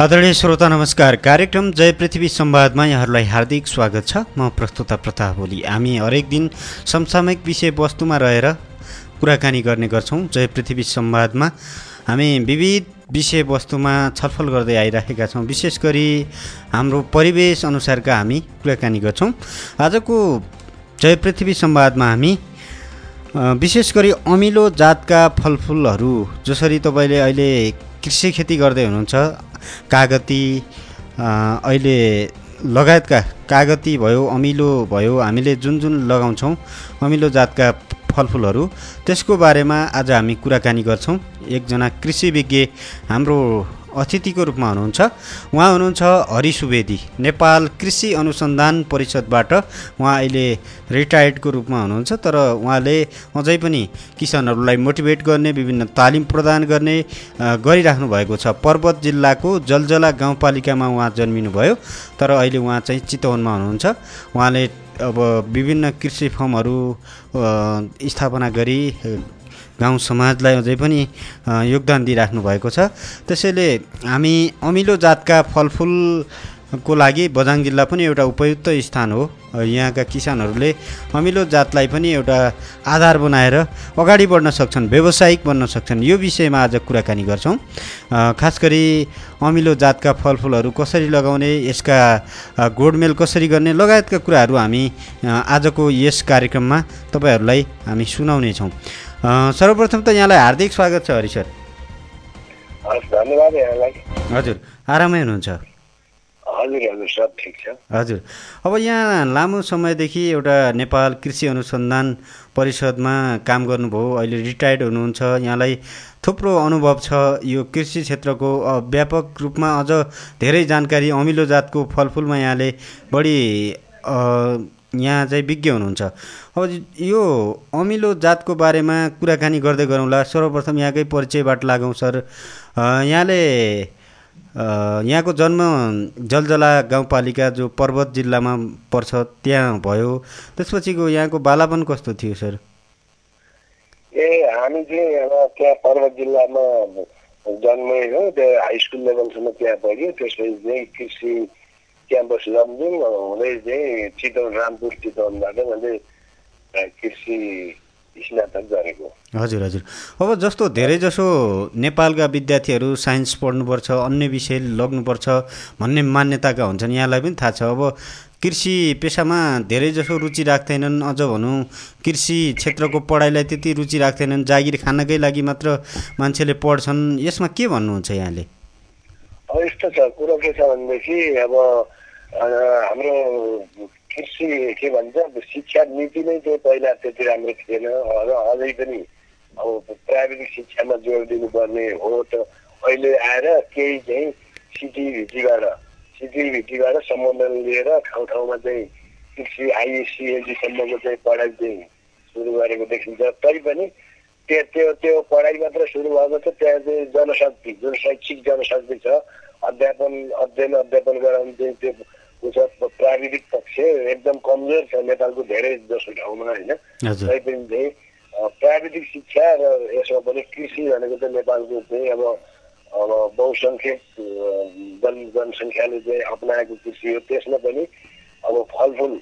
आदरणीय श्रोता नमस्कार। कार्यक्रम जय पृथ्वी संवादमा यहाँहरूलाई हार्दिक स्वागत छ। म प्रस्तुता प्रताप ओली हामी हरेक दिन समसामयिक विषयवस्तुमा रहेर कुराकानी गर्ने गर्छौँ जय पृथ्वी संवादमा। हामी विविध विषयवस्तुमा छलफल गर्दै आइरहेका छौँ। विशेष गरी हाम्रो परिवेश अनुसारका हामी कुराकानी गर्छौँ। आजको जय पृथ्वी संवादमा हामी विशेष गरी अमिलो जातका फलफुलहरू जसरी तपाईँले अहिले कृषि खेती गर्दै हुनुहुन्छ कागती अहिले लगायतका कागती भयो अमिलो भयो हामीले जुन जुन लगाउँछौँ अमिलो जातका फलफुलहरू त्यसको बारेमा आज हामी कुराकानी गर्छौँ। एकजना कृषि विज्ञ हाम्रो अतिथिको रूपमा हुनुहुन्छ। उहाँ हुनुहुन्छ हरि सुवेदी नेपाल कृषि अनुसन्धान परिषदबाट उहाँ अहिले रिटायर्डको रूपमा हुनुहुन्छ। तर उहाँले अझै पनि किसानहरूलाई मोटिभेट गर्ने विभिन्न तालिम प्रदान गर्ने गरिराख्नु भएको छ। पर्वत जिल्लाको जलजला गाउँपालिकामा उहाँ जन्मिनुभयो। तर अहिले उहाँ चाहिँ चितवनमा हुनुहुन्छ। उहाँले अब विभिन्न कृषि फर्महरू स्थापना गरी गाउँ समाजलाई अझै पनि योगदान दिइराख्नु भएको छ। त्यसैले हामी अमिलो जातका फलफुलको लागि बझाङ जिल्ला पनि एउटा उपयुक्त स्थान हो। यहाँका किसानहरूले अमिलो जातलाई पनि एउटा आधार बनाएर अगाडि बढ्न सक्छन् व्यावसायिक बन्न सक्छन्। यो विषयमा आज कुराकानी गर्छौँ। खास गरी अमिलो जातका फलफुलहरू कसरी लगाउने यसका गोडमेल कसरी गर्ने लगायतका कुराहरू हामी आजको यस कार्यक्रममा तपाईँहरूलाई हामी सुनाउनेछौँ। सर्वप्रथम त यहाँलाई हार्दिक स्वागत छ हरि सर धन्यवाद यहाँलाई। हजुर आरामै हुनुहुन्छ? हजुर हजुर सब ठिक छ। हजुर। अब यहाँ लामो समयदेखि एउटा नेपाल कृषि अनुसन्धान परिषदमा काम गर्नुभयो अहिले रिटायर्ड हुनुहुन्छ। यहाँलाई थुप्रो अनुभव छ यो कृषि क्षेत्रको व्यापक रूपमा अझ धेरै जानकारी अमिलो जातको फलफुलमा यहाँले बढी यहाँ चाहिँ विज्ञ हुनुहुन्छ। अब यो अमिलो जातको बारेमा कुराकानी गर्दै गरौँला। सर्वप्रथम यहाँकै परिचयबाट लागौँ सर। यहाँले यहाँको जन्म जलजला गाउँपालिका जो पर्वत जिल्लामा पर्छ त्यहाँ भयो। त्यसपछिको यहाँको बालापन कस्तो थियो सर? ए हामी चाहिँ अब त्यहाँ पर्वत जिल्लामा जन्मे हो। त्यो हाई स्कुल लेभलसम्म त्यहाँ पढ्यो। त्यसपछि चाहिँ कृषि क्याम्पस लमजुङ हुँदै चाहिँ चितवन रामपुर चितवनबाट मैले कृषि स्नातक गरेको हजुर हजुर। अब जस्तो धेरैजसो नेपालका विद्यार्थीहरू साइन्स पढ्नुपर्छ अन्य विषय लग्नुपर्छ भन्ने मान्यताका हुन्छन् यहाँलाई पनि थाहा छ। अब कृषि पेसामा धेरैजसो रुचि राख्दैनन् अझ भनौँ कृषि क्षेत्रको पढाइलाई त्यति रुचि राख्दैनन् जागिर खानकै लागि मात्र मान्छेले पढ्छन्। यसमा के भन्नुहुन्छ यहाँले? यस्तो छ कुरो के छ भनेदेखि अब हाम्रो कृषि के भन्छ शिक्षा नीति नै चाहिँ पहिला त्यति राम्रो थिएन। र अझै पनि अब प्राविधिक शिक्षामा जोड दिनुपर्ने हो त। अहिले आएर केही चाहिँ सिटीभिटीबाट सिटीभिटीबाट सम्बन्धन लिएर ठाउँ ठाउँमा चाहिँ कृषि आइएससिएजीसम्मको चाहिँ पढाइ चाहिँ सुरु गरेको देखिन्छ। तैपनि त्यो त्यो त्यो पढाइ मात्र सुरु भएको छ त्यहाँ चाहिँ जनशक्ति जुन शैक्षिक जनशक्ति छ। अध्यापन अध्ययन अध्यापन गराउने चाहिँ त्यो उसको प्राविधिक पक्ष एकदम कमजोर छ नेपालको धेरै जसो ठाउँमा होइन। तैपनि चाहिँ प्राविधिक शिक्षा र यसमा पनि कृषि भनेको चाहिँ नेपालको चाहिँ अब अब बहुसङ्ख्यक जन जनसङ्ख्याले चाहिँ अप्नाएको कृषि हो। त्यसमा पनि अब फलफुल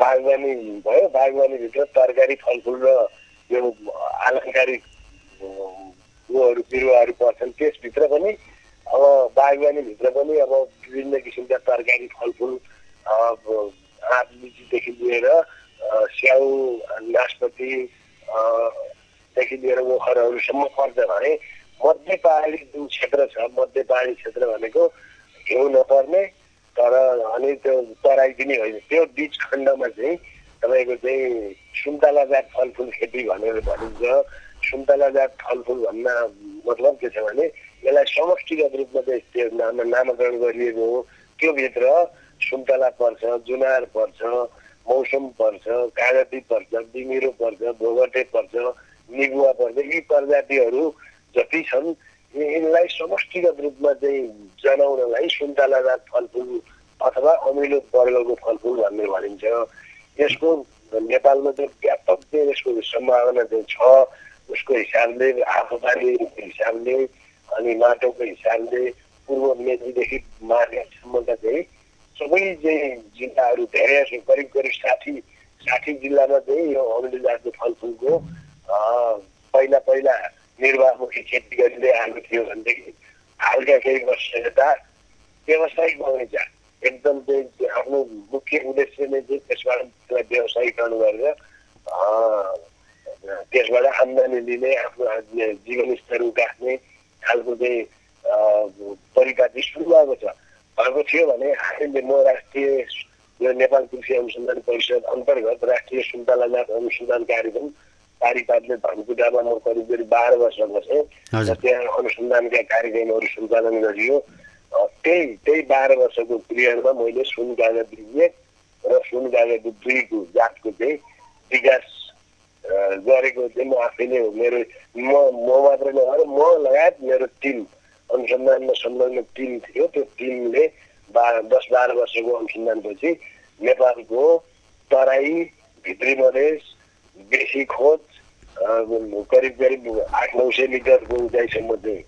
बागवानी भयो। बागवानीभित्र तरकारी फलफुल र यो आलङ्कारिक ऊहरू बिरुवाहरू पर्छन्। त्यसभित्र पनि अब बागवानीभित्र पनि अब विभिन्न किसिमका तरकारी फलफुल आँप लिचीदेखि लिएर स्याउ नासपति देखि लिएर ओखरहरूसम्म पर्छ भने मध्य पहाडी जुन क्षेत्र छ मध्य पहाडी क्षेत्र भनेको घिउ नपर्ने तर अनि त्यो तराई पनि होइन। त्यो बिच खण्डमा चाहिँ तपाईँको चाहिँ सुन्तला जात फलफुल खेती भनेर भनिन्छ। सुन्तला जात फलफुल भन्न मतलब के छ भने यसलाई समष्टिगत रूपमा चाहिँ त्यो नाम नामाकरण गरिएको हो त्योभित्र सुन्तला पर्छ जुनार पर्छ मौसम पर्छ कागती पर्छ बिमिरो पर्छ भोगटे पर्छ निगुवा पर्छ यी प्रजातिहरू जति छन् यिनलाई समष्टिगत रूपमा चाहिँ जनाउनलाई सुन्तला जात फलफुल अथवा अमिलो वर्गको फलफुल भन्ने भनिन्छ यसको नेपालमा चाहिँ व्यापक चाहिँ यसको सम्भावना चाहिँ छ उसको हिसाबले आफूबारीको हिसाबले अनि माटोको हिसाबले पूर्व मेचीदेखि मार्गसम्मका चाहिँ सबै चाहिँ जिल्लाहरू धेरै करिब करिब साठी साठी जिल्लामा चाहिँ यो अमिलो जातको फलफुलको पहिला पहिला निर्वाहमुखी खेती गरिँदै आएको थियो भनेदेखि हालका केही वर्ष यता व्यावसायिक बगैँचा एकदम चाहिँ आफ्नो मुख्य उद्देश्य नै चाहिँ त्यसबाट व्यवसायीकरण गरेर त्यसबाट आम्दानी लिने आफ्नो जीवन स्तर उकास्ने खालको चाहिँ परिपाटी सुरु भएको छ भएको थियो भने हामीले म राष्ट्रिय यो नेपाल कृषि अनुसन्धान परिषद अन्तर्गत राष्ट्रिय सुन्तला जात अनुसन्धान कार्यक्रम पारिपाटले धनकुटामा म करिब करिब बाह्र वर्ष बसेँ र त्यहाँ अनुसन्धानका कार्यक्रमहरू सञ्चालन गरियो त्यही त्यही बाह्र वर्षको पिरियडमा मैले सुन कागज एक र सुन कागज दुईको जातको चाहिँ विकास गरेको चाहिँ म आफैले हो मेरो म म मात्र नभएर म लगायत मेरो टिम अनुसन्धानमा संलग्न टिम थियो त्यो टिमले बाह्र दस बाह्र वर्षको अनुसन्धानपछि नेपालको तराई भित्री मधेस बेसी खोज करिब करिब आठ नौ सय मिटरको उचाइसम्म चाहिँ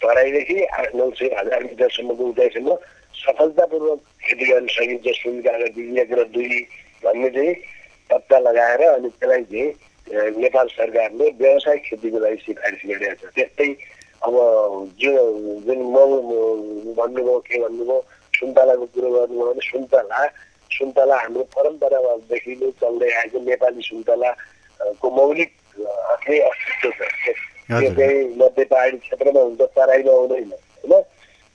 तराईदेखि आठ नौ सय हजार मिटरसम्मको उचाइसम्म सफलतापूर्वक खेती गर्न सकिन्छ सुनका एक र दुई भन्ने चाहिँ पत्ता लगाएर अनि त्यसलाई चाहिँ नेपाल सरकारले व्यवसायिक खेतीको लागि सिफारिस गरिरहेको छ। त्यस्तै अब जो जुन म भन्नुभयो के भन्नुभयो सुन्तलाको कुरो गर्नुभयो भने सुन्तला सुन्तला हाम्रो परम्परादेखि नै चल्दै आएको नेपाली सुन्तलाको मौलिक आफ्नै अस्तित्व छ। त्यो चाहिँ मध्य पहाडी क्षेत्रमा हुन्छ तराईमा हुँदैन होइन?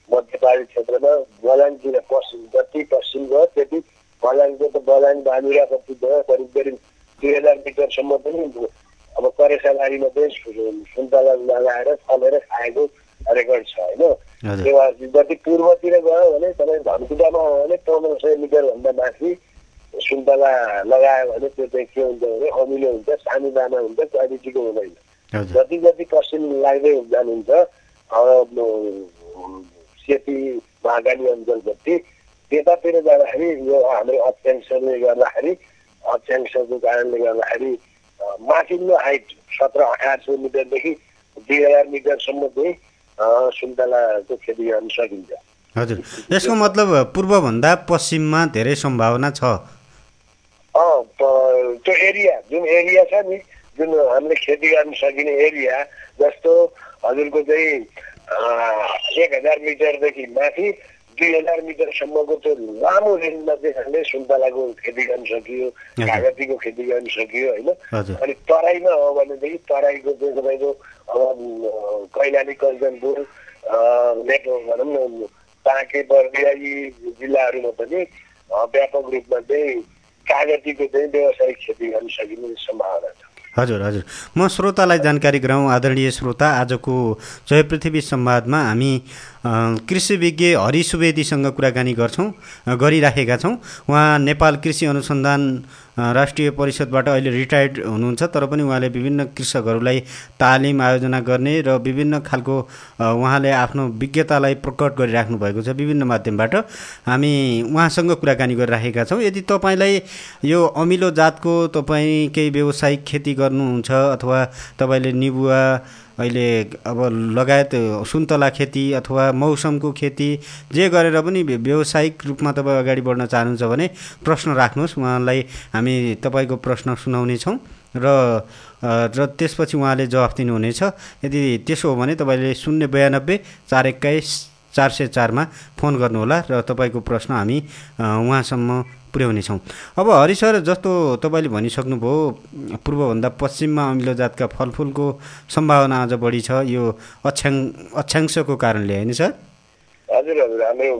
मध्य पहाडी क्षेत्रमा बलाङतिर पश्चिम जति पश्चिम गयो त्यति बलाङको त बलाङ बाजुरापट्टि भयो करिब करिब दुई हजार मिटरसम्म पनि अब करेसाबारीमा चाहिँ सुन्तला लगाएर फलेर खाएको रेकर्ड छ होइन त्यो जति पूर्वतिर गयो भने तपाईँ धनकुटामा हो भने पन्ध्र सय मिटरभन्दा माथि सुन्तला लगायो भने त्यो चाहिँ के हुन्छ भने अमिलो हुन्छ सानो दाना हुन्छ क्वालिटीको हुँदैन जति जति पश्चिम लाग्दै जानुहुन्छ सेती महाकाली अञ्चल जति त्यतातिर जाँदाखेरि यो हाम्रो अक्षांशले गर्दाखेरि अक्षांशको कारणले गर्दाखेरि माथिल्लो हाइट सत्र अठार सय मिटरदेखि दुई हजार मिटरसम्म चाहिँ सुन्तलाको खेती गर्न सकिन्छ। हजुर। यसको मतलब पूर्वभन्दा पश्चिममा धेरै सम्भावना छ। त्यो एरिया जुन एरिया छ नि जुन हामीले खेती गर्न सकिने एरिया जस्तो हजुरको चाहिँ एक हजार मिटरदेखि माथि दुई हजार मिटरसम्मको त्यो लामो रेन्जमा चाहिँ हामीले सुन्तलाको खेती गर्न सकियो कागतीको खेती गर्न सकियो होइन अनि तराईमा हो भनेदेखि तराईको चाहिँ तपाईँको अब कैलाली कञ्चनपुर नेपाल भनौँ न पाके बर्दिया यी जिल्लाहरूमा पनि व्यापक रूपमा चाहिँ कागतीको चाहिँ व्यावसायिक खेती गर्न सकिने सम्भावना छ हजुर हजुर। म श्रोतालाई जानकारी गराउँ आदरणीय श्रोता आजको जय पृथ्वी संवादमा हामी कृषि विज्ञ हरि सुवेदीसँग कुराकानी गर्छौँ गरिराखेका छौँ। उहाँ नेपाल कृषि अनुसन्धान राष्ट्रिय परिषदबाट अहिले रिटायर्ड हुनुहुन्छ तर पनि उहाँले विभिन्न कृषकहरूलाई तालिम आयोजना गर्ने र विभिन्न खालको उहाँले आफ्नो विज्ञतालाई प्रकट गरिराख्नु भएको छ विभिन्न माध्यमबाट। हामी उहाँसँग कुराकानी गरिराखेका छौँ। यदि तपाईँलाई यो अमिलो जातको तपाईँ केही व्यावसायिक खेती गर्नुहुन्छ अथवा तपाईँले निबुवा अहिले अब लगायत सुन्तला खेती अथवा मौसमको खेती जे गरेर पनि व्यावसायिक रूपमा तपाईँ अगाडि बढ्न चाहनुहुन्छ भने प्रश्न राख्नुहोस्। उहाँलाई हामी तपाईँको प्रश्न सुनाउनेछौँ र र त्यसपछि उहाँले जवाफ दिनुहुनेछ। यदि त्यसो हो भने तपाईँले शून्य बयानब्बे चार एक्काइस चार सय चारमा फोन गर्नुहोला र तपाईँको प्रश्न हामी उहाँसम्म पुर्याउनेछौँ अब हरि सर जस्तो तपाईँले भनिसक्नुभयो पूर्वभन्दा पश्चिममा अमिलो जातका फलफुलको सम्भावना अझ बढी छ। यो अक्षाङ अक्षांशको कारणले होइन सर? हजुर हजुर। हाम्रो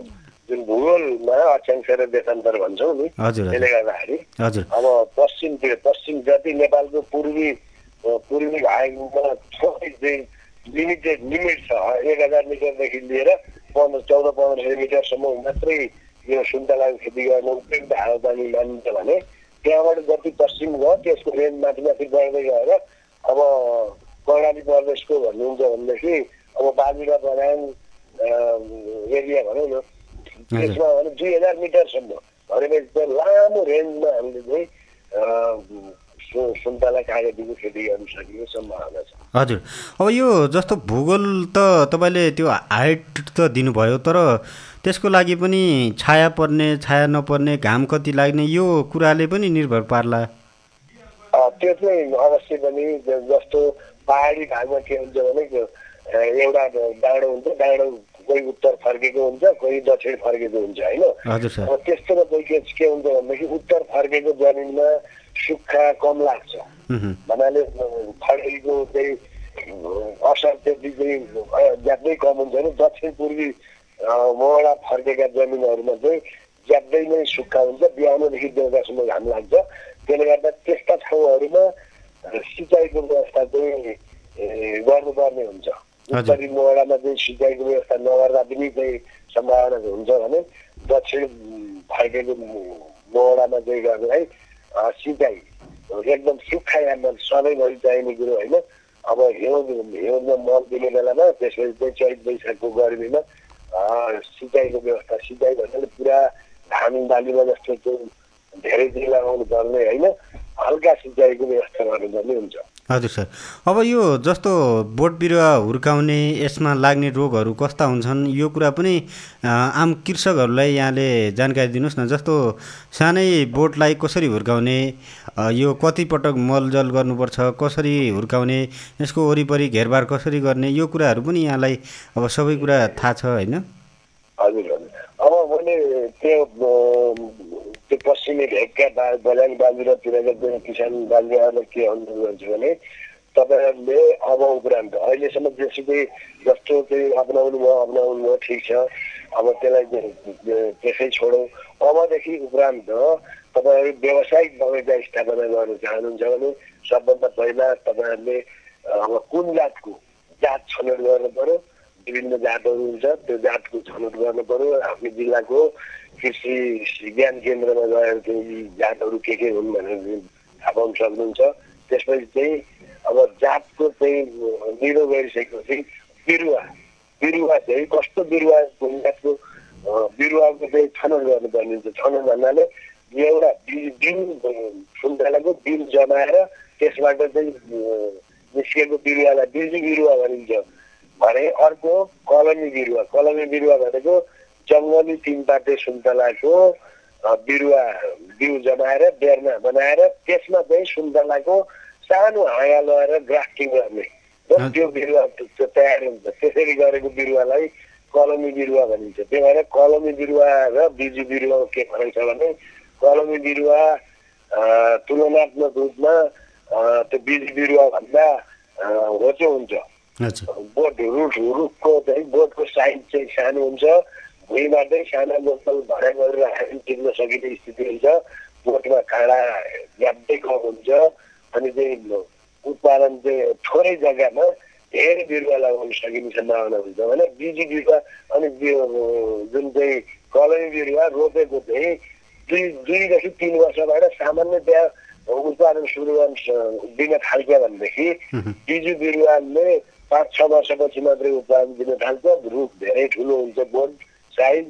जुन भूगोलमा अक्षांश र देशान्तर भन्छौँ नि हजुर त्यसले गर्दाखेरि हजुर। अब पश्चिमतिर पश्चिम जति नेपालको पूर्वी पूर्वी भागमा लिमिटेड लिमिट छ। एक हजार मिटरदेखि लिएर पन्ध्र चौध पन्ध्र सय मिटरसम्म मात्रै यो सुन्तलाको खेती गर्न उपयुक्त हावापानी मानिन्छ भने त्यहाँबाट जति पश्चिम गयो त्यसको रेन्ज माथि माथि बढ्दै गएर अब कर्णाली प्रदेशको भन्नुहुन्छ भनेदेखि अब बाजुरा बगान एरिया भनौँ न त्यसमा भने दुई हजार मिटरसम्म भनेपछि लामो रेन्जमा हामीले चाहिँ सुन्तला कागतीको खेती गर्न सकिने सम्भावना छ। हजुर। अब यो जस्तो भूगोल त तपाईँले त्यो हाइट त दिनुभयो तर त्यसको लागि पनि छाया पर्ने छाया नपर्ने घाम कति लाग्ने यो कुराले पनि निर्भर पार्ला। त्यो चाहिँ अवश्य पनि जस्तो पहाडी भागमा के हुन्छ भने एउटा डाँडो हुन्छ डाँडो कोही उत्तर फर्केको हुन्छ कोही दक्षिण फर्केको हुन्छ होइन? अब त्यस्तोमा कोही के के हुन्छ भनेदेखि उत्तर फर्केको जमिनमा सुक्खा कम लाग्छ भन्नाले फर्केको चाहिँ असर त्यति चाहिँ ज्यादै कम हुन्छ भने दक्षिण पूर्वी मोडा फर्केका जमिनहरूमा चाहिँ ज्यादै नै सुक्खा हुन्छ बिहानदेखि बेलुकासम्म घाम लाग्छ त्यसले गर्दा त्यस्ता ठाउँहरूमा सिँचाइको व्यवस्था चाहिँ गर्नुपर्ने हुन्छ उत्तरी मोहडामा चाहिँ सिँचाइको व्यवस्था नगर्दा पनि चाहिँ सम्भावना हुन्छ भने दक्षिण फर्केको मोहडामा चाहिँ गर्नलाई सिँचाइ एकदम सुक्खा याममा सधैँभरि चाहिने कुरो होइन। अब हिउँ हिउँमा मल दिने बेलामा त्यसपछि चाहिँ चैत वैशाखको गर्मीमा सिँचाइको व्यवस्था सिँचाइ भन्नाले पुरा धान बालीमा जस्तो चाहिँ धेरै दिन लगाउनु पर्ने होइन। हल्का सिँचाइको व्यवस्था गर्नुपर्ने हुन्छ। हजुर सर। अब यो जस्तो बोट बिरुवा हुर्काउने यसमा लाग्ने रोगहरू कस्ता हुन्छन् यो कुरा पनि आम कृषकहरूलाई यहाँले जानकारी दिनुहोस् न। जस्तो सानै बोटलाई कसरी हुर्काउने यो कतिपटक मलजल गर्नुपर्छ कसरी हुर्काउने यसको वरिपरि घेरबार कसरी गर्ने यो कुराहरू पनि यहाँलाई अब सबै कुरा थाहा छ होइन? हजुर हजुर। अब मैले त्यो त्यो पश्चिमी भेगका बा बल्याङ बाजुरातिरका किसान बाजुराहरूलाई के अनुरोध गर्छु भने तपाईँहरूले अब उपरान्त अहिलेसम्म जेसुकै जस्तो चाहिँ अप्नाउनु भयो अप्नाउनु भयो ठिक छ अब त्यसलाई त्यसै छोडौँ अबदेखि उपरान्त तपाईँहरू व्यावसायिक बगैँचा स्थापना गर्न चाहनुहुन्छ भने सबभन्दा पहिला तपाईँहरूले अब कुन जातको जात छनौट गर्नु पर्यो विभिन्न जातहरू हुन्छ त्यो जातको छनौट गर्नु पर्यो आफ्नो जिल्लाको कृषि ज्ञान केन्द्रमा गएर चाहिँ जातहरू के के हुन् भनेर थाहा पाउनु सक्नुहुन्छ। त्यसपछि चाहिँ अब जातको चाहिँ निरो गरिसकेपछि बिरुवा। बिरुवा चाहिँ कस्तो बिरुवा जातको? बिरुवाको चाहिँ छनौट गर्नुपर्ने हुन्छ छनौट भन्नाले एउटा बिउ सुन्तलाको बिउ जमाएर त्यसबाट चाहिँ निस्किएको बिरुवालाई बिजु बिरुवा भनिन्छ। भने अर्को कलमी बिरुवा। कलमी बिरुवा भनेको जङ्गली तिन पाटे सुन्तलाको बिरुवा बिउ जमाएर बेर्ना बनाएर त्यसमा चाहिँ सुन्तलाको सानो हाँगा लगाएर ग्राफ्टिङ गर्ने। र त्यो बिरुवा तयार हुन्छ। त्यसरी गरेको बिरुवालाई कलमी बिरुवा भनिन्छ। त्यही भएर कलमी बिरुवा र बिजु बिरुवा के फरक छ भने कलमी बिरुवा तुलनात्मक रूपमा त्यो बिजु बिरुवा भन्दा होचो हुन्छ। बोट रुख रुखको चाहिँ बोटको साइज चाहिँ सानो हुन्छ। भुइँबाटै साना बोतल भरा गरेर हामी टिप्न सकिने स्थिति हुन्छ बोटमा काँडा ज्याप्दै कम हुन्छ अनि चाहिँ उत्पादन चाहिँ थोरै जग्गामा धेरै बिरुवा लगाउन सकिने सम्भावना हुन्छ भने बिजी बिरुवा अनि जुन चाहिँ कलमी बिरुवा रोपेको चाहिँ दुई दुईदेखि तिन वर्षबाट सामान्यतया उत्पादन सुरु गर्न दिन थाल्छ भनेदेखि बिजु बिरुवाले पाँच छ वर्षपछि मात्रै उत्पादन दिन थाल्छ रुख धेरै ठुलो हुन्छ बोट साइज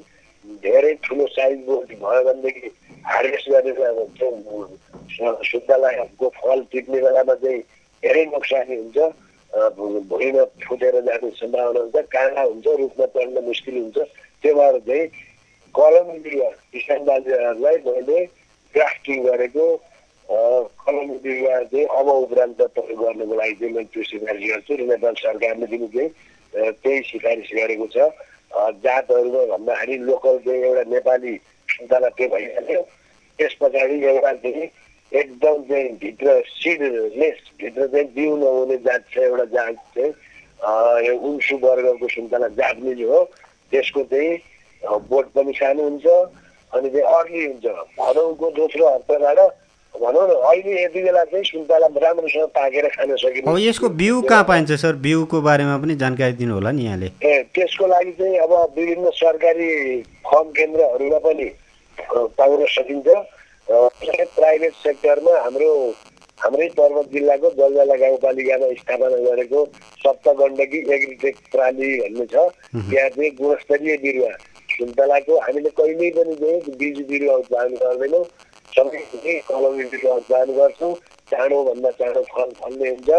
धेरै ठुलो साइज भयो भनेदेखि हार्भेस्ट गरेर सुन्तलाको फल टिप्ने बेलामा चाहिँ धेरै नोक्सानी हुन्छ। भुइँमा फुटेर जाने सम्भावना हुन्छ काँडा हुन्छ रुखमा चढ्न मुस्किल हुन्छ। त्यो भएर चाहिँ कलमी बिरुवा किसान बाजेहरूलाई मैले ग्राफ्टिङ गरेको कलमी बिरुवा चाहिँ अब उपरान्त तपाईँ गर्नुको लागि चाहिँ मैले त्यो सिफारिस गर्छु। नेपाल सरकारले पनि चाहिँ त्यही सिफारिस गरेको छ। जातहरूमा भन्दाखेरि लोकल चाहिँ एउटा नेपाली सुन्तला त्यो भइहाल्यो त्यस पछाडि एउटा चाहिँ एकदम चाहिँ भित्र सिडलेस भित्र चाहिँ बिउ नहुने जात छ एउटा जात चाहिँ उन्सु वर्गको सुन्तला जापानिज हो। त्यसको चाहिँ बोट पनि सानो हुन्छ अनि चाहिँ अर्ली हुन्छ। भनौँको दोस्रो हप्ताबाट भनौँ न अहिले यति बेला चाहिँ सुन्तला राम्रोसँग पाकेर खान सकिन्छ। अब यसको बिउ कहाँ पाइन्छ सर? बिउको बारेमा पनि जानकारी दिनु होला नि यहाँले। ए त्यसको लागि चाहिँ अब विभिन्न सरकारी फर्म केन्द्रहरूमा पनि पाउन सकिन्छ। प्राइभेट सेक्टरमा हाम्रो हाम्रै पर्वत जिल्लाको जलजला गाउँपालिकामा स्थापना गरेको सप्तगण्डकी एग्रिटेक प्राली भन्ने छ। त्यहाँ चाहिँ गुणस्तरीय बिरुवा सुन्तलाको हामीले कहिल्यै पनि चाहिँ बिज बिरुवा उत्पादन गर्दैनौँ। सबै कलमी बिरुवा उत्पादन गर्छौँ चाँडोभन्दा चाँडो फल फल्ने हुन्छ।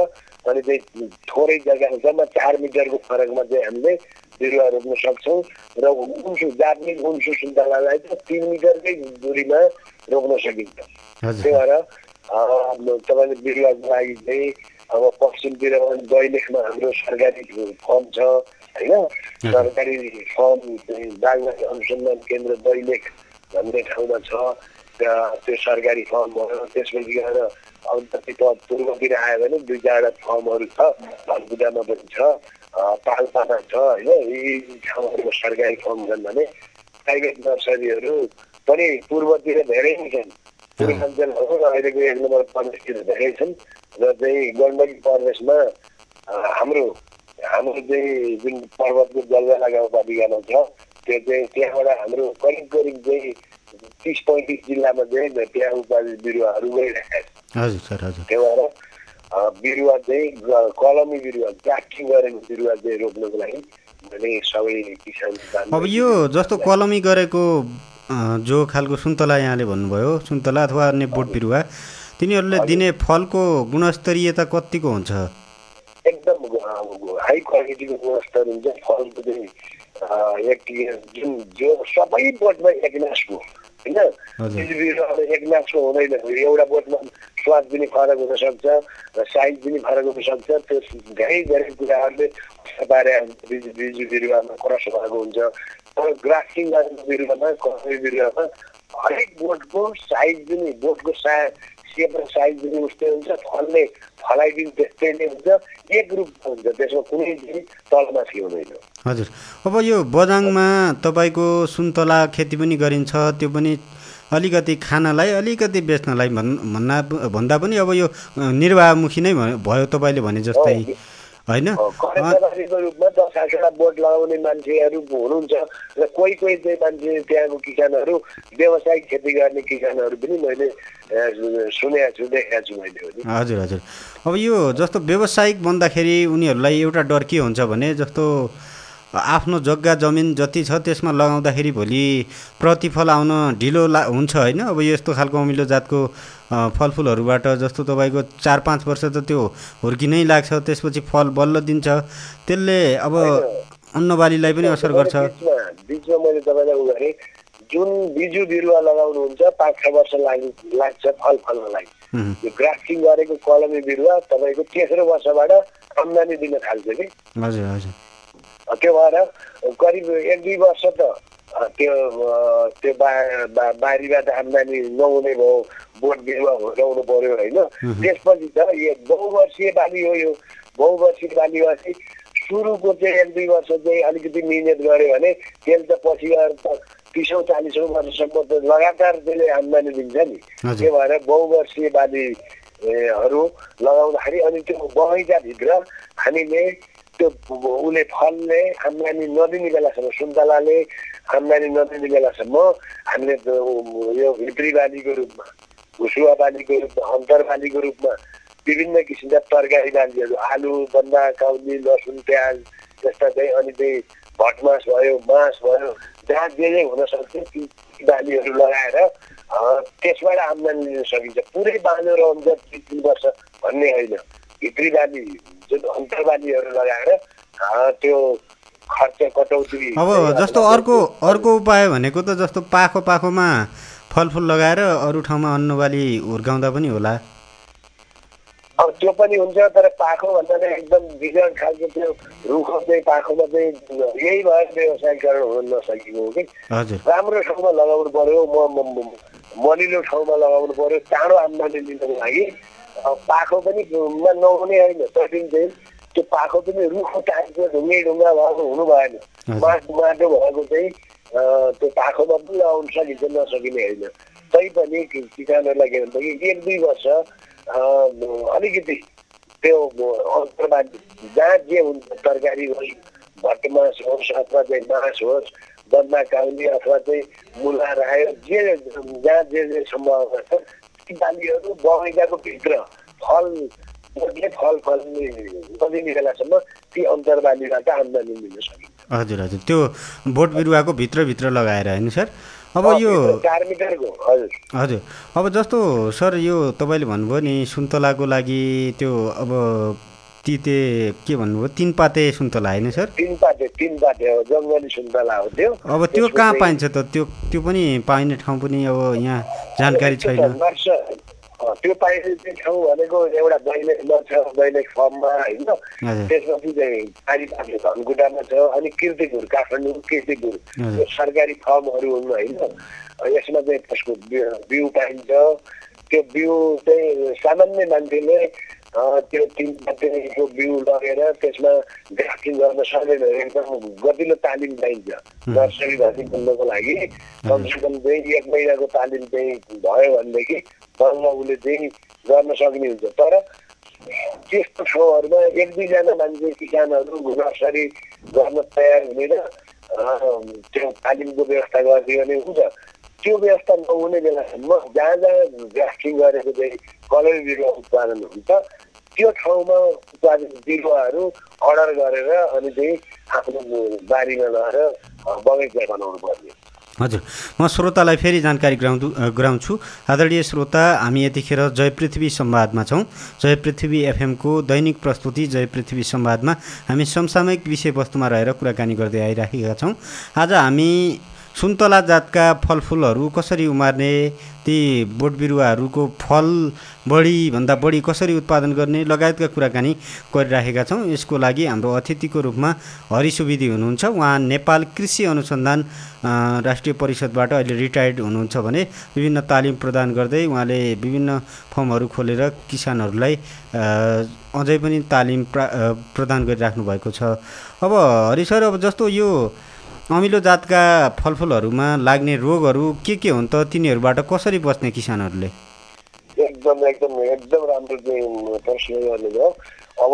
अनि चाहिँ थोरै जग्गा जम्मा चार मिटरको फरकमा चाहिँ हामीले बिरुवा रोप्न सक्छौँ। र उन्सु जापानिज उन्सु सुन्तलालाई चाहिँ तिन मिटरकै दुरीमा रोप्न सकिन्छ। त्यही भएर तपाईँले बिरुवाको लागि चाहिँ अब पश्चिमतिर पनि दैलेखमा हाम्रो सरकारी फर्म छ होइन? सरकारी फर्म बागवानी अनुसन्धान केन्द्र दैलेख भन्ने ठाउँमा छ। त्यो सरकारी फर्म भयो त्यसपछि गएर अब जति पूर्वतिर आयो भने दुई चारवटा फर्महरू छ धनबुदामा पनि छ पाल्पामा छ होइन? यी ठाउँहरूमा सरकारी फर्म छन् भने प्राइभेट नर्सरीहरू पनि पूर्वतिर धेरै नै छन्। पूर्वाञ्चलहरू र अहिलेको एक नम्बर प्रदेशतिर धेरै छन् र चाहिँ गण्डकी प्रदेशमा हाम्रो हाम्रो चाहिँ जुन पर्वतको जलवाला गाउँपालिकामा छ त्यो चाहिँ त्यहाँबाट हाम्रो करिब करिब चाहिँ तिस पैँतिस जिल्लामा चाहिँ त्यहाँ उत्पादित बिरुवाहरू गइरहेका छन् त्यही भएर बिरुवा चाहिँ कलमी बिरुवा ग्राफ्टिङ गरेको बिरुवा चाहिँ रोप्नको लागि मैले सबै किसान अब यो जस्तो कलमी गरेको जो खालको सुन्तला यहाँले भन्नुभयो सुन्तला अथवा अन्य बोट बिरुवा तिनीहरूले दिने फलको गुणस्तरीयता कतिको हुन्छ? एकदम हाई क्वालिटीको गुणस्तर हुन्छ। फलको चाहिँ एक जुन जो सबै बोटमा एक नासको होइन एक नासको हुँदैन एउटा बोटमा स्वाद पनि फरक हुनसक्छ र साइज पनि फरक हुनसक्छ त्यो धेरै धेरै कुराहरूले पारे बिजु बिजु बिरुवामा क्रस भएको हुन्छ तर ग्राफ्टिङ गरेको बिरुवामा कसै बिरुवामा हरेक बोटको साइज पनि बोटको सा सेप र साइज पनि उस्तै हुन्छ फल्ने फलाइ पनि त्यस्तै नै हुन्छ एक रूपमा हुन्छ त्यसमा कुनै पनि तलमाथि हुँदैन। हजुर। अब यो बजाङमा तपाईँको सुन्तला खेती पनि गरिन्छ त्यो पनि अलिकति खानलाई अलिकति बेच्नलाई भन् भन्दा भन्दा पनि अब यो निर्वाहमुखी नै भयो तपाईँले भने जस्तै। होइन? रूपमा दस आठवटा बोट लगाउने मान्छेहरू हुनुहुन्छ र कोही कोही चाहिँ मान्छे त्यहाँको किसानहरू व्यावसायिक खेती गर्ने किसानहरू पनि मैले सुनेको छु देखाएको छु मैले हजुर हजुर। अब यो जस्तो व्यावसायिक भन्दाखेरि उनीहरूलाई एउटा डर के हुन्छ भने जस्तो आफ्नो जग्गा जमिन जति छ त्यसमा लगाउँदाखेरि भोलि प्रतिफल आउन ढिलो ला हुन्छ होइन? अब यस्तो खालको अमिलो जातको फलफुलहरूबाट जस्तो तपाईँको चार पाँच वर्ष त त्यो हुर्किनै लाग्छ त्यसपछि फल बल्ल दिन्छ। त्यसले अब अन्नबालीलाई पनि असर गर्छ। बिचमा मैले तपाईँलाई जुन बिजु बिरुवा लगाउनुहुन्छ पाँच छ वर्ष लागि लाग्छ फल फल्नलाई। यो ग्राफ्टिङ गरेको कलमी बिरुवा तपाईँको तेस्रो वर्षबाट आम्दानी दिन थाल्छ कि? हजुर हजुर। त्यो भएर करिब एक दुई वर्ष त त्यो त्यो बा बारीबाट आम्दानी नहुने भयो बोट बिरुवा हुर्काउनु पर्यो होइन। त्यसपछि त यो बहुवर्षीय बाली हो यो। बहुवर्षीय बाली भएपछि सुरुको चाहिँ एक दुई वर्ष चाहिँ अलिकति मिहिनेत गऱ्यो भने त्यसले त पछि गएर त तिसौँ चालिसौँ वर्षसम्म त लगातार त्यसले आम्दानी दिन्छ नि। त्यो भएर बहुवर्षीय बालीहरू लगाउँदाखेरि अनि त्यो बगैँचाभित्र हामीले त्यो उसले फलले आम्दानी नदिने बेलासम्म सुन्तलाले आम्दानी नदिने बेलासम्म हामीले यो भित्री बालीको रूपमा भुसुवा बालीको रूपमा अन्तर बालीको रूपमा विभिन्न किसिमका तरकारी बालीहरू आलु बन्दा काउली लसुन प्याज त्यस्ता चाहिँ अनि चाहिँ भटमास भयो मास भयो जहाँ जे जे हुनसक्छ ती बालीहरू लगाएर त्यसबाट आम्दानी लिन सकिन्छ। पुरै बाँधेर हुन्छ दुई तिन वर्ष भन्ने होइन। भित्री बाली जुन अन्तर्बालीहरू लगाएर त्यो खर्च कटौती अब जस्तो अर्को अर्को उपाय भनेको त जस्तो पाखो पाखोमा फलफुल लगाएर अरू ठाउँमा अन्नबाली हुर्काउँदा पनि होला अब त्यो पनि हुन्छ तर पाखो भन्दा एकदम विजन खालको त्यो रुखो चाहिँ पाखोमा चाहिँ यही भएर व्यवसायीकरण हुन नसकेको हो कि राम्रो ठाउँमा लगाउनु पर्यो म मलिलो ठाउँमा लगाउनु पर्यो चाँडो आम्दानी लिनको लागि पाखो पनि नहुने होइन चाहिँ त्यो पाखो पनि रुखो टाइपको ढुङ्गे ढुङ्गा भएको हुनु भएन। माटो माटो भएको चाहिँ त्यो पाखोमा पनि लगाउन सकिन्छ नसकिने होइन। तैपनि किसानहरूलाई के भन्छ कि एक दुई वर्ष अलिकति त्यो अन्तर्वाद जहाँ जे हुन्छ तरकारी होस् भट्टमास होस् अथवा चाहिँ मास होस् बन्दा काउली अथवा चाहिँ मुला रायो जे जहाँ जे जे सम्भावना छ ती बालीहरू बगैँचाको भित्र फल फल फल्ने नदिने बेलासम्म ती अन्तर्बालीबाट आम्दानी लिन सकिन्छ। हजुर हजुर। त्यो बोट बिरुवाको भित्रभित्र लगाएर होइन सर? अब यो चार मिटरको हजुर। हजुर। अब जस्तो सर यो तपाईँले भन्नुभयो नि सुन्तलाको लागि त्यो अब तिते के भन्नुभयो? तिन पाते सुन्तला होइन सर? तिन पाते तिन पाते हो जङ्गली सुन्तला हो त्यो। अब त्यो कहाँ पाइन्छ त? त्यो त्यो पनि पाइने ठाउँ पनि अब यहाँ जानकारी छैन। त्यो पाइने ठाउँ भनेको एउटा दैनिक छ दैनिक फर्ममा होइन। त्यसपछि चाहिँ पारिपाटी धनकुटामा छ अनि किर्तिपुर काठमाडौँ किर्तिपुर। यो सरकारी फर्महरू हुन् होइन। यसमा चाहिँ त्यसको बिउ पाइन्छ। त्यो बिउ चाहिँ सामान्य मान्छेले त्यो तिन पातेको बिउ लगेर त्यसमा ग्राफ्टिङ गर्न सक्दैन भने एकदम गतिलो तालिम पाइन्छ नर्सरी धनी बन्नको लागि कमसेकम चाहिँ एक महिनाको तालिम चाहिँ भयो भनेदेखि बल्ल उसले चाहिँ गर्न सक्ने हुन्छ। तर त्यस्तो ठाउँहरूमा एक दुईजना मान्छे किसानहरू नर्सरी गर्न तयार हुनेर त्यो तालिमको व्यवस्था गरिदियो भने हुन्छ। त्यो व्यवस्था नहुने बेलासम्म जहाँ जहाँ ग्राफ्टिङ गरेको चाहिँ कलर बिरुवा उत्पादन हुन्छ। त्यो ठाउँमा उत्पादन बिरुवाहरू अर्डर गरेर अनि चाहिँ आफ्नो बारीमा लगेर बगैँचा बनाउनु पर्ने। हजुर। म श्रोतालाई फेरि जानकारी गराउँदु गराउँछु। आदरणीय श्रोता हामी यतिखेर जय पृथ्वी संवादमा छौँ। जय पृथ्वी एफएमको दैनिक प्रस्तुति जय पृथ्वी संवादमा हामी समसामयिक विषयवस्तुमा रहेर कुराकानी गर्दै आइराखेका छौँ। आज हामी सुन्तला जातका फलफुलहरू कसरी उमार्ने ती बोट बिरुवाहरूको फल बढीभन्दा बढी कसरी उत्पादन गर्ने लगायतका कुराकानी गरिराखेका छौँ। यसको लागि हाम्रो अतिथिको रूपमा हरि सुवेदी हुनुहुन्छ। उहाँ नेपाल कृषि अनुसन्धान राष्ट्रिय परिषदबाट अहिले रिटायर्ड हुनुहुन्छ भने विभिन्न तालिम प्रदान गर्दै उहाँले विभिन्न फर्महरू खोलेर किसानहरूलाई अझै पनि तालिम प्रा प्रदान गरिराख्नु भएको छ। अब हरि सर अब जस्तो यो अमिलो जातका फलफुलहरूमा लाग्ने रोगहरू के के हुन् त तिनीहरूबाट कसरी बच्ने किसानहरूले? एकदम एकदम एकदम राम्रो चाहिँ प्रश्न गर्नुभयो। अब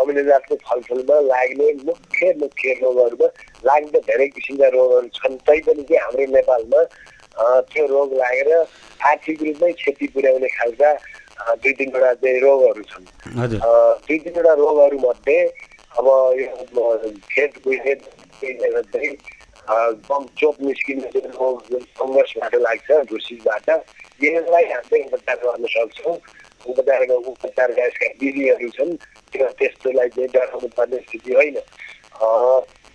अमिलो जातको फलफुलमा लाग्ने मुख्य मुख्य रोगहरूमा लाग्ने धेरै किसिमका रोगहरू छन्। तैपनि चाहिँ हाम्रो नेपालमा त्यो रोग लागेर आर्थिक रूपमै क्षति पुर्याउने खालका दुई तिनवटा चाहिँ रोगहरू छन्। दुई तिनवटा रोगहरू मध्ये अब यो खेत कुहिनेर चाहिँ चोप निस्किने रोग फङ्गसबाट लाग्छ ढुसीबाट यसलाई हामीले उपचार गर्न सक्छौँ उपचारको उपचारका यसका विधिहरू छन् त्यो त्यस्तोलाई चाहिँ डराउनु पर्ने स्थिति होइन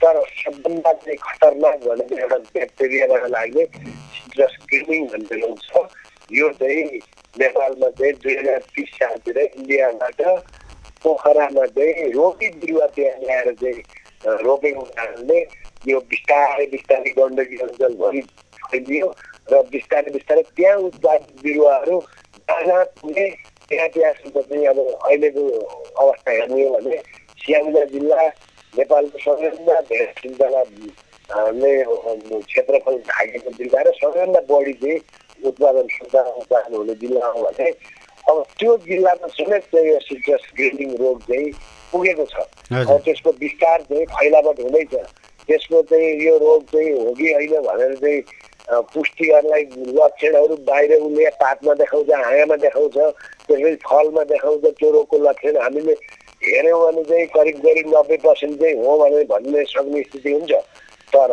तर सबभन्दा चाहिँ खतरनाक भनेको एउटा ब्याक्टेरियाबाट लाग्ने सिट्रस क्रिमिङ भन्ने रोग छ यो चाहिँ नेपालमा चाहिँ दुई हजार तिस सालतिर इन्डियाबाट पोखरामा चाहिँ रोपी बिरुवा त्यहाँ ल्याएर चाहिँ रोपेको कारणले यो बिस्तारै बिस्तारै गण्डकी अञ्चलभरि फैलियो र बिस्तारै बिस्तारै त्यहाँ उत्पादित बिरुवाहरू जहाँ जहाँ पुगे त्यहाँ त्यहाँसम्म चाहिँ अब अहिलेको अवस्था हेर्ने हो भने स्याङ्जा जिल्ला नेपालको सबैभन्दा धेरै अ, क्षेत्रफल ढाकेको जिल्ला र सबैभन्दा बढी चाहिँ उत्पादन सुन्ता उत्पादन हुने जिल्ला हो भने अब त्यो जिल्लामा समेत चाहिँ यो सिट्रस ग्रेडिङ रोग चाहिँ पुगेको छ। त्यसको विस्तार चाहिँ फैलावट हुँदैछ त्यसको चाहिँ यो रोग चाहिँ हो कि होइन भनेर चाहिँ अ, पुष्टि गर्नलाई लक्षणहरू बाहिर उसले पातमा देखाउँछ हाँगामा देखाउँछ त्यसपछि फलमा देखाउँछ त्यो रोगको लक्षण हामीले हेऱ्यौँ भने चाहिँ करिब करिब नब्बे पर्सेन्ट चाहिँ हो भनेर भन्ने सक्ने स्थिति हुन्छ। तर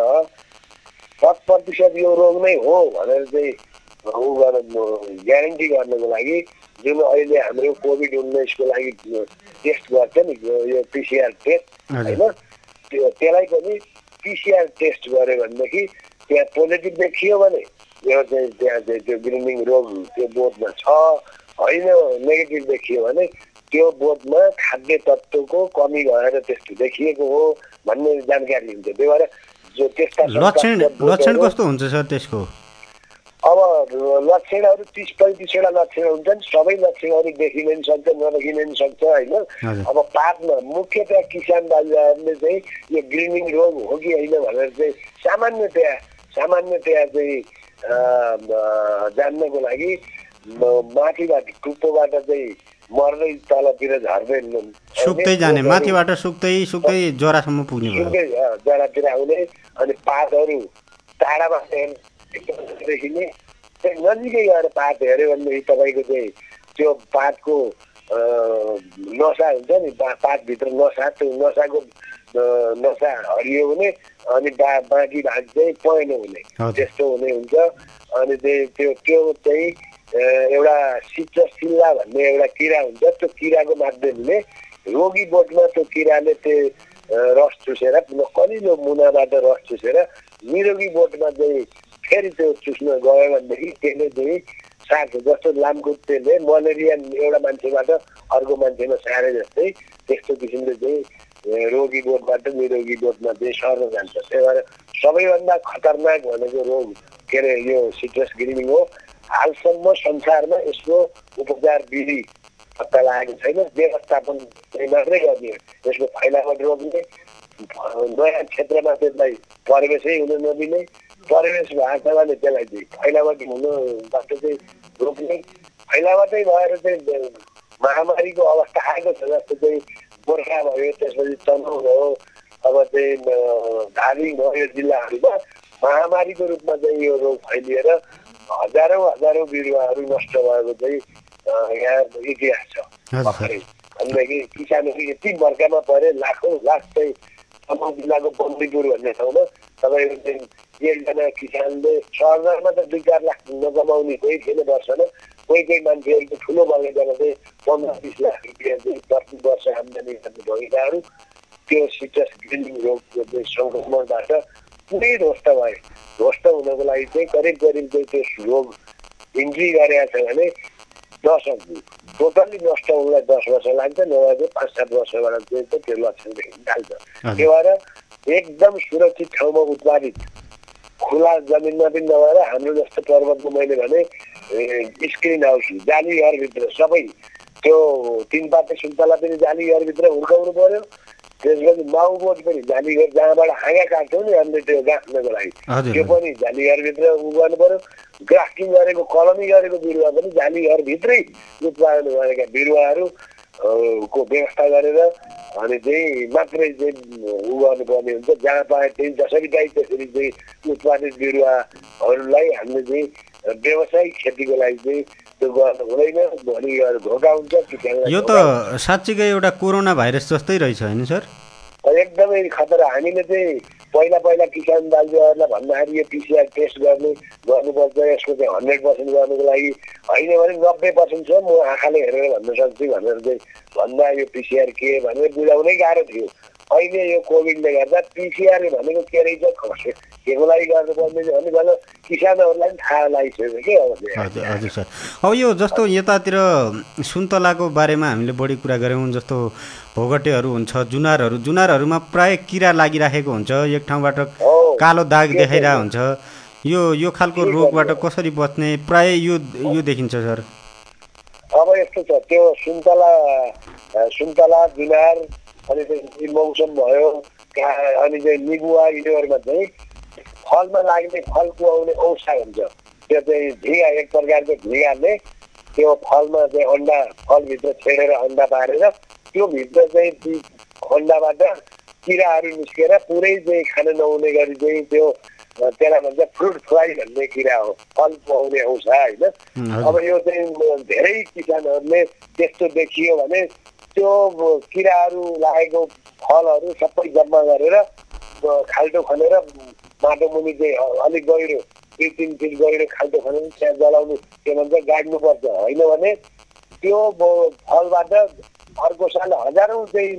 शत प्रतिशत यो रोग नै हो भनेर चाहिँ ऊ गर्न ग्यारेन्टी गर्नको लागि जुन अहिले हाम्रो कोभिड उन्नाइसको लागि टेस्ट गर्छ नि यो- पिसिआर टेस्ट। होइन त्यो त्यसलाई पनि पिसिआर टेस्ट गऱ्यो भनेदेखि त्यहाँ पोजिटिभ देखियो भने यो चाहिँ त्यहाँ चाहिँ त्यो ग्रिनिङ रोग त्यो बोधमा छ होइन नेगेटिभ देखियो भने त्यो बोधमा खाद्य तत्त्वको कमी भएर त्यस्तो देखिएको हो भन्ने जानकारी हुन्छ त्यही भएर जो त्यस्ता लक्षण लक्षण कस्तो हुन्छ सर त्यसको? अब लक्षणहरू तिस पैँतिसवटा लक्षण हुन्छन् सबै लक्षणहरू देखिन पनि सक्छ नदेखिन पनि सक्छ होइन। अब पातमा मुख्यतया किसान दाजुभाइहरूले चाहिँ यो ग्रिनिङ रोग हो कि होइन भनेर चाहिँ सामान्यतया सामान्यतया चाहिँ जान्नको लागि माथिबाट टुप्पोबाट चाहिँ मर्दै तलतिर झर्दै सुक्दै जाने माथिबाट सुक्दै सुक्दै जरासम्म पुग्ने भयो। सुकै जरातिर आउने अनि पातहरू टाढामा देखिने। चाहिँ नजिकै गएर पात हेऱ्यो भनेदेखि तपाईँको चाहिँ त्यो पातको नसा हुन्छ नि पातभित्र नसा त्यो नसाको नसा हरियो हुने अनि बा बाँकी भाग चाहिँ पहेँलो हुने। त्यस्तो हुने हुन्छ। अनि चाहिँ त्यो त्यो चाहिँ एउटा सिट्रस सिल्ला भन्ने एउटा किरा हुन्छ। त्यो किराको माध्यमले रोगी बोटमा त्यो किराले त्यो रस चुसेर कलिलो मुनाबाट रस चुसेर निरोगी बोटमा चाहिँ फेरि त्यो चुस्न गयो भनेदेखि त्यसले चाहिँ सार्छ जस्तो लामखुट्टेले मलेरिया एउटा मान्छेबाट अर्को मान्छेमा सारे जस्तै त्यस्तो किसिमले चाहिँ रोगी बोटबाट निरोगी बोटमा चाहिँ सर्न जान्छ त्यही भएर सबैभन्दा खतरनाक भनेको रोग के अरे यो सिट्रस ग्रिमिङ हो हालसम्म संसारमा यसको उपचार विधि पत्ता लागेको छैन व्यवस्थापन मात्रै गर्ने यसको फैलावट रोक्ने नयाँ क्षेत्रमा त्यसलाई परिवेशै हुन नदिने परिवेश भएको छ भने त्यसलाई चाहिँ फैलावट हुनबाट चाहिँ रोक्ने फैलावटै भएर चाहिँ महामारीको अवस्था आएको छ जस्तो चाहिँ गोर्खा भयो त्यसपछि तनहुँ भयो अब चाहिँ धादिङ भयो यो जिल्लाहरूमा महामारीको रूपमा चाहिँ यो रोग फैलिएर हजारौँ हजारौँ बिरुवाहरू नष्ट भएको चाहिँ यहाँ इतिहास छ। भर्खरै भनेदेखि किसानहरू यति बर्खामा परे लाखौँ लाख चाहिँ तमाउ जिल्लाको बन्दीपुर भन्ने ठाउँमा तपाईँको चाहिँ एकजना किसानले सहरमा त दुई चार लाख नकमाउने कोही थिएन वर्षमा कोही कोही मान्छेहरूको ठुलो बगैँचामा चाहिँ पन्ध्र बिस लाख रुपियाँ चाहिँ प्रति वर्ष आम्दानी गर्ने बगैँचाहरू त्यो सिट्रस ग्रिनिङ रोगको चाहिँ सङ्क्रमणबाट पुरै ध्वस्त भए ध्वस्त हुनको लागि चाहिँ करिब करिब चाहिँ त्यो रोग इन्ट्री गरेका छ भने दस टोटल्ली नष्ट हुनलाई दस वर्ष लाग्छ नभए चाहिँ पाँच सात वर्षबाट चाहिँ त्यो लक्षण देखिन थाल्छ हजुर। त्यही भएर एकदम सुरक्षित ठाउँमा उत्पादित खुला जमिनमा पनि नभएर हाम्रो जस्तो पर्वतको मैले भने स्क्रिन हाउस जाली घरभित्र सबै त्यो तिन पाते सुन्तला पनि जाली घरभित्र हुर्काउनु पर्यो। त्यसपछि माउ बोट पनि जाली घर जहाँबाट हाँगा काट्छौँ नि हामीले त्यो गाँच्नको लागि। त्यो। पनि जाली घरभित्र उ गर्नु पर्यो। ग्राफ्टिङ गरेको कलमी गरेको बिरुवा पनि जाली घरभित्रै उत्पादन गरेका बिरुवाहरू को व्यवस्था गरेर अनि चाहिँ मात्रै चाहिँ उ गर्नुपर्ने हुन्छ जहाँ पाए त्यही जसरी पाए त्यसरी चाहिँ उत्पादित बिरुवाहरूलाई हामीले चाहिँ व्यवसायिक खेतीको लागि चाहिँ त्यो गर्नु हुँदैन भोलि धोका हुन्छ यो। त साँच्चीकै एउटा कोरोना भाइरस जस्तै रहेछ होइन सर एकदमै खतरा। हामीले चाहिँ पहिला पहिला किसान दाजुहरूलाई भन्दाखेरि यो पिसिआर टेस्ट गर्ने गर्नुपर्छ यसको चाहिँ हन्ड्रेड पर्सेन्ट गर्नुको लागि। होइन भने नब्बे पर्सेन्ट छ म आँखाले हेरेर भन्न सक्छु भनेर चाहिँ भन्दा यो पिसिआर के भनेर बुझाउनै गाह्रो थियो। अहिले यो कोभिडले गर्दा पिसिआर भनेको के रहेछ खस केको लागि गर्नुपर्ने भने भन किसानहरूलाई पनि थाहा लागिसक्यो कि अब। हजुर सर अब यो जस्तो यतातिर सुन्तलाको बारेमा हामीले बढी कुरा गऱ्यौँ जस्तो भोगटेहरू हुन्छ जुनारहरू जुनारहरूमा प्राय किरा लागिराखेको हुन्छ एक ठाउँबाट। कालो दाग देखाइरहेको? हुन्छ यो यो खालको रोगबाट? कसरी बच्ने प्राय यो यो देखिन्छ सर अब यस्तो छ त्यो सुन्तला सुन्तला जुनार अनि चाहिँ मौसम भयो अनि चाहिँ निबुवा यिनीहरूमा चाहिँ फलमा लाग्ने फल कुहाउने औसा हुन्छ। त्यो चाहिँ झिगा एक प्रकारको झिगाले त्यो फलमा चाहिँ अन्डा फलभित्र छेडेर अन्डा पारेर त्यो भित्र चाहिँ ती अन्डाबाट किराहरू निस्केर पुरै चाहिँ खान नहुने गरी चाहिँ त्यो त्यसलाई भन्छ फ्रुट फ्लाइ भन्ने किरा हो। फल खुवाउने औसा होइन। अब यो चाहिँ धेरै किसानहरूले त्यस्तो देखियो भने त्यो किराहरू लागेको फलहरू सबै जम्मा गरेर खाल्टो खनेर माटो मुनि चाहिँ अलिक गहिरो दुई तिन फिट गहिरो खाल्टो खनेर त्यहाँ जलाउनु के भन्छ गाड्नुपर्छ। होइन भने त्यो फलबाट अर्को साल हजारौँ चाहिँ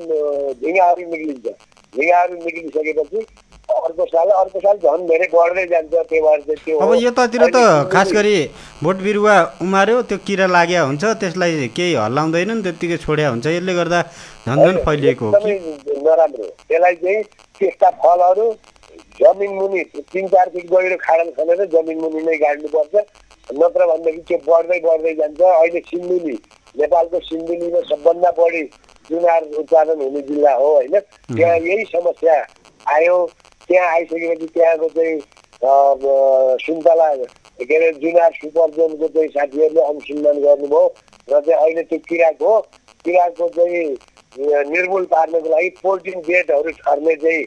झिँगाहरू निक्लिन्छ झिँगाहरू निक्लिसकेपछि अर्को साल अर्को साल झन् धेरै बढ्दै जान्छ त्यही भएर त्यो अब यतातिर त खास गरी बोट बिरुवा उमार्यो त्यो किरा लाग्या हुन्छ त्यसलाई केही हल्लाउँदैन नि त्यत्तिकै छोड्या हुन्छ। यसले गर्दा झन् झन् फैलिएको नराम्रो। त्यसलाई चाहिँ त्यस्ता फलहरू जमिन मुनि तिन चार फिट गहिरो खाडल खनेर जमिन मुनि नै गाड्नुपर्छ। नत्र भनेदेखि त्यो बढ्दै बढ्दै जान्छ। अहिले सिन्धुली नेपालको सिन्धुलीमा सबभन्दा बढी जुनार उत्पादन हुने जिल्ला हो होइन? त्यहाँ यही समस्या आयो। त्यहाँ आइसकेपछि त्यहाँको चाहिँ सुन्तला के अरे जुनार सुपरजोनको चाहिँ साथीहरूले अनुसन्धान गर्नुभयो र चाहिँ अहिले त्यो किराको किराको चाहिँ निर्मूल पार्नको लागि पोल्ट्री बेडहरू छर्ने चाहिँ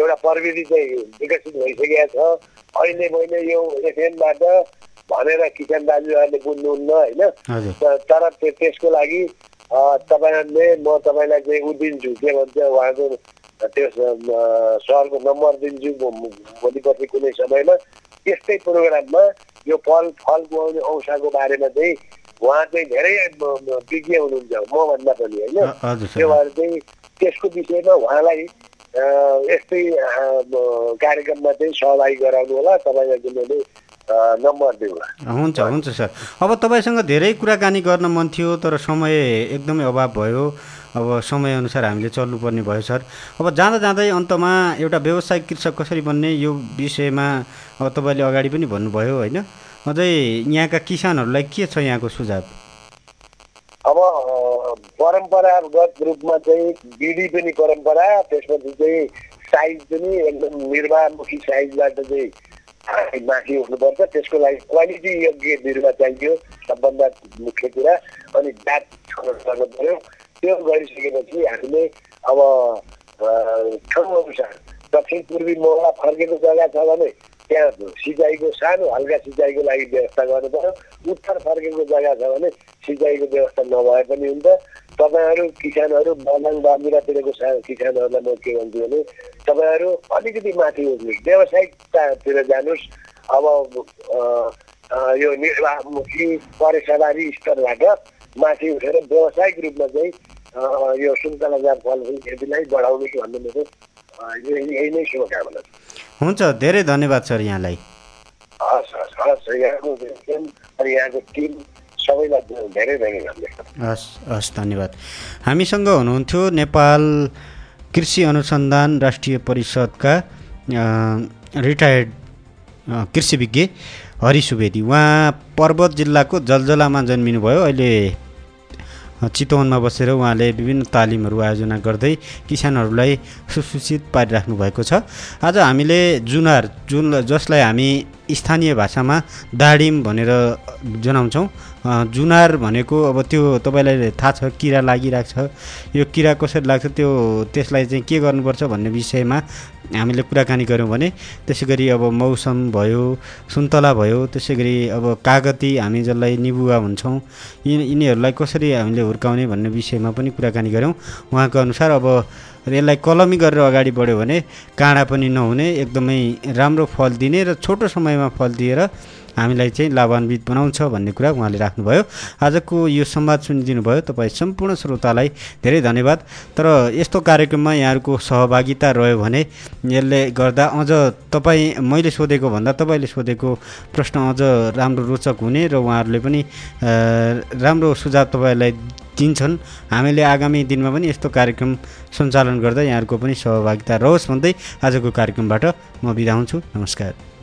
एउटा प्रविधि चाहिँ विकसित भइसकेको छ। अहिले मैले यो एफएमबाट भनेर किसान दाजुहरूले बुझ्नुहुन्न होइन? तर त्यो- त्यसको लागि तपाईँहरूले म तपाईँलाई चाहिँ उ दिन्छु के भन्छ उहाँको त्यस सहरको नम्बर दिन्छु भोलि पर्सि कुनै समयमा। त्यस्तै प्रोग्राममा यो फल फलको आउने औषाको बारेमा चाहिँ उहाँ चाहिँ धेरै विज्ञ हुनुहुन्छ। मभन्दा पनि होइन? त्यो भएर चाहिँ त्यसको विषयमा उहाँलाई यस्तै कार्यक्रममा चाहिँ सहभागी गराउनु होला। तपाईँलाई मैले नम्बर दिउँला हुन्छ हुन्छ सर। अब तपाईँसँग धेरै कुराकानी गर्न मन थियो तर समय एकदमै अभाव भयो। अब समयअनुसार हामीले चल्नुपर्ने भयो सर। अब जाँदा जाँदै अन्तमा एउटा व्यावसायिक कृषक कसरी बन्ने यो विषयमा अब तपाईँले अगाडि पनि भन्नुभयो होइन? अझै यहाँका किसानहरूलाई के छ यहाँको सुझाव? अब परम्परागत रूपमा चाहिँ बिडी पनि परम्परा त्यसपछि चाहिँ साइज पनि एकदम निर्वाहमुखी साइजबाट चाहिँ माथि हुनुपर्छ। त्यसको लागि क्वालिटी योग्य बिरुवा चाहियो सबभन्दा मुख्य कुरा। अनि जात गर्नु पऱ्यो त्यो गरिसकेपछि हामीले अब ठाउँ अनुसार दक्षिण पूर्वी मोहला फर्केको जग्गा छ भने त्यहाँ सिँचाइको सानो हल्का सिँचाइको लागि व्यवस्था गर्नु पर्यो उत्तर फर्केको जग्गा छ भने सिँचाइको व्यवस्था नभए पनि हुन्छ। तपाईँहरू किसानहरू बगान बाजुरातिरको किसानहरूलाई म के भन्छु भने तपाईँहरू अलिकति माथि उठ्ने व्यावसायिकतातिर जानुहोस्। अब यो निर्वाहमुखी परेसाबारी स्तरबाट माथि उठेर व्यावसायिक रूपमा चाहिँ यो सुन्तला जात फलफुल खेतीलाई बढाउने कि भन्ने मेरो यही नै शुभकामना हुन्छ धेरै धन्यवाद सर यहाँलाई। हस् हस् हस् यहाँको अनि यहाँको टिम सबैलाई धेरै धेरै धन्यवाद। हस् हस् धन्यवाद। हामीसँग हुनुहुन्थ्यो नेपाल कृषि अनुसन्धान राष्ट्रिय परिषदका रिटायर्ड कृषि विज्ञ हरि सुवेदी उहाँ पर्वत जिल्लाको जलजलामा जन्मिनुभयो अहिले चितवनमा बसेर उहाँले विभिन्न तालिमहरू आयोजना गर्दै किसानहरूलाई सुसूचित पारिराख्नु भएको छ। आज हामीले जुनार जुन जसलाई हामी स्थानीय भाषामा दाडिम भनेर जनाउँछौँ जुनार भनेको अब त्यो तपाईँलाई थाहा छ किरा लागिरहेको छ। यो किरा कसरी लाग्छ त्यो त्यसलाई चाहिँ के गर्नुपर्छ भन्ने विषयमा हामीले कुराकानी गऱ्यौँ भने त्यसै गरी अब मौसम भयो सुन्तला भयो त्यसै गरी अब कागती हामी जसलाई निबुवा भन्छौँ यिनी यिनीहरूलाई कसरी हामीले हुर्काउने भन्ने विषयमा पनि कुराकानी गऱ्यौँ। उहाँको अनुसार अब यसलाई कलमी गरेर अगाडि बढ्यो भने काँडा पनि नहुने एकदमै राम्रो फल दिने र छोटो समयमा फल दिएर हामीलाई चाहिँ लाभान्वित बनाउँछ भन्ने कुरा उहाँले राख्नुभयो। आजको यो संवाद सुनिदिनु भयो तपाईँ सम्पूर्ण श्रोतालाई धेरै धन्यवाद। तर यस्तो कार्यक्रममा यहाँहरूको सहभागिता रह्यो भने यसले गर्दा अझ तपाईँ मैले सोधेको भन्दा तपाईँले सोधेको प्रश्न अझ राम्रो रोचक हुने र उहाँहरूले पनि राम्रो सुझाव तपाईँलाई दिन्छन्। हामीले आगामी दिनमा पनि यस्तो कार्यक्रम सञ्चालन गर्दा यहाँहरूको पनि सहभागिता रहोस् भन्दै आजको कार्यक्रमबाट म बिदा हुन्छु। नमस्कार।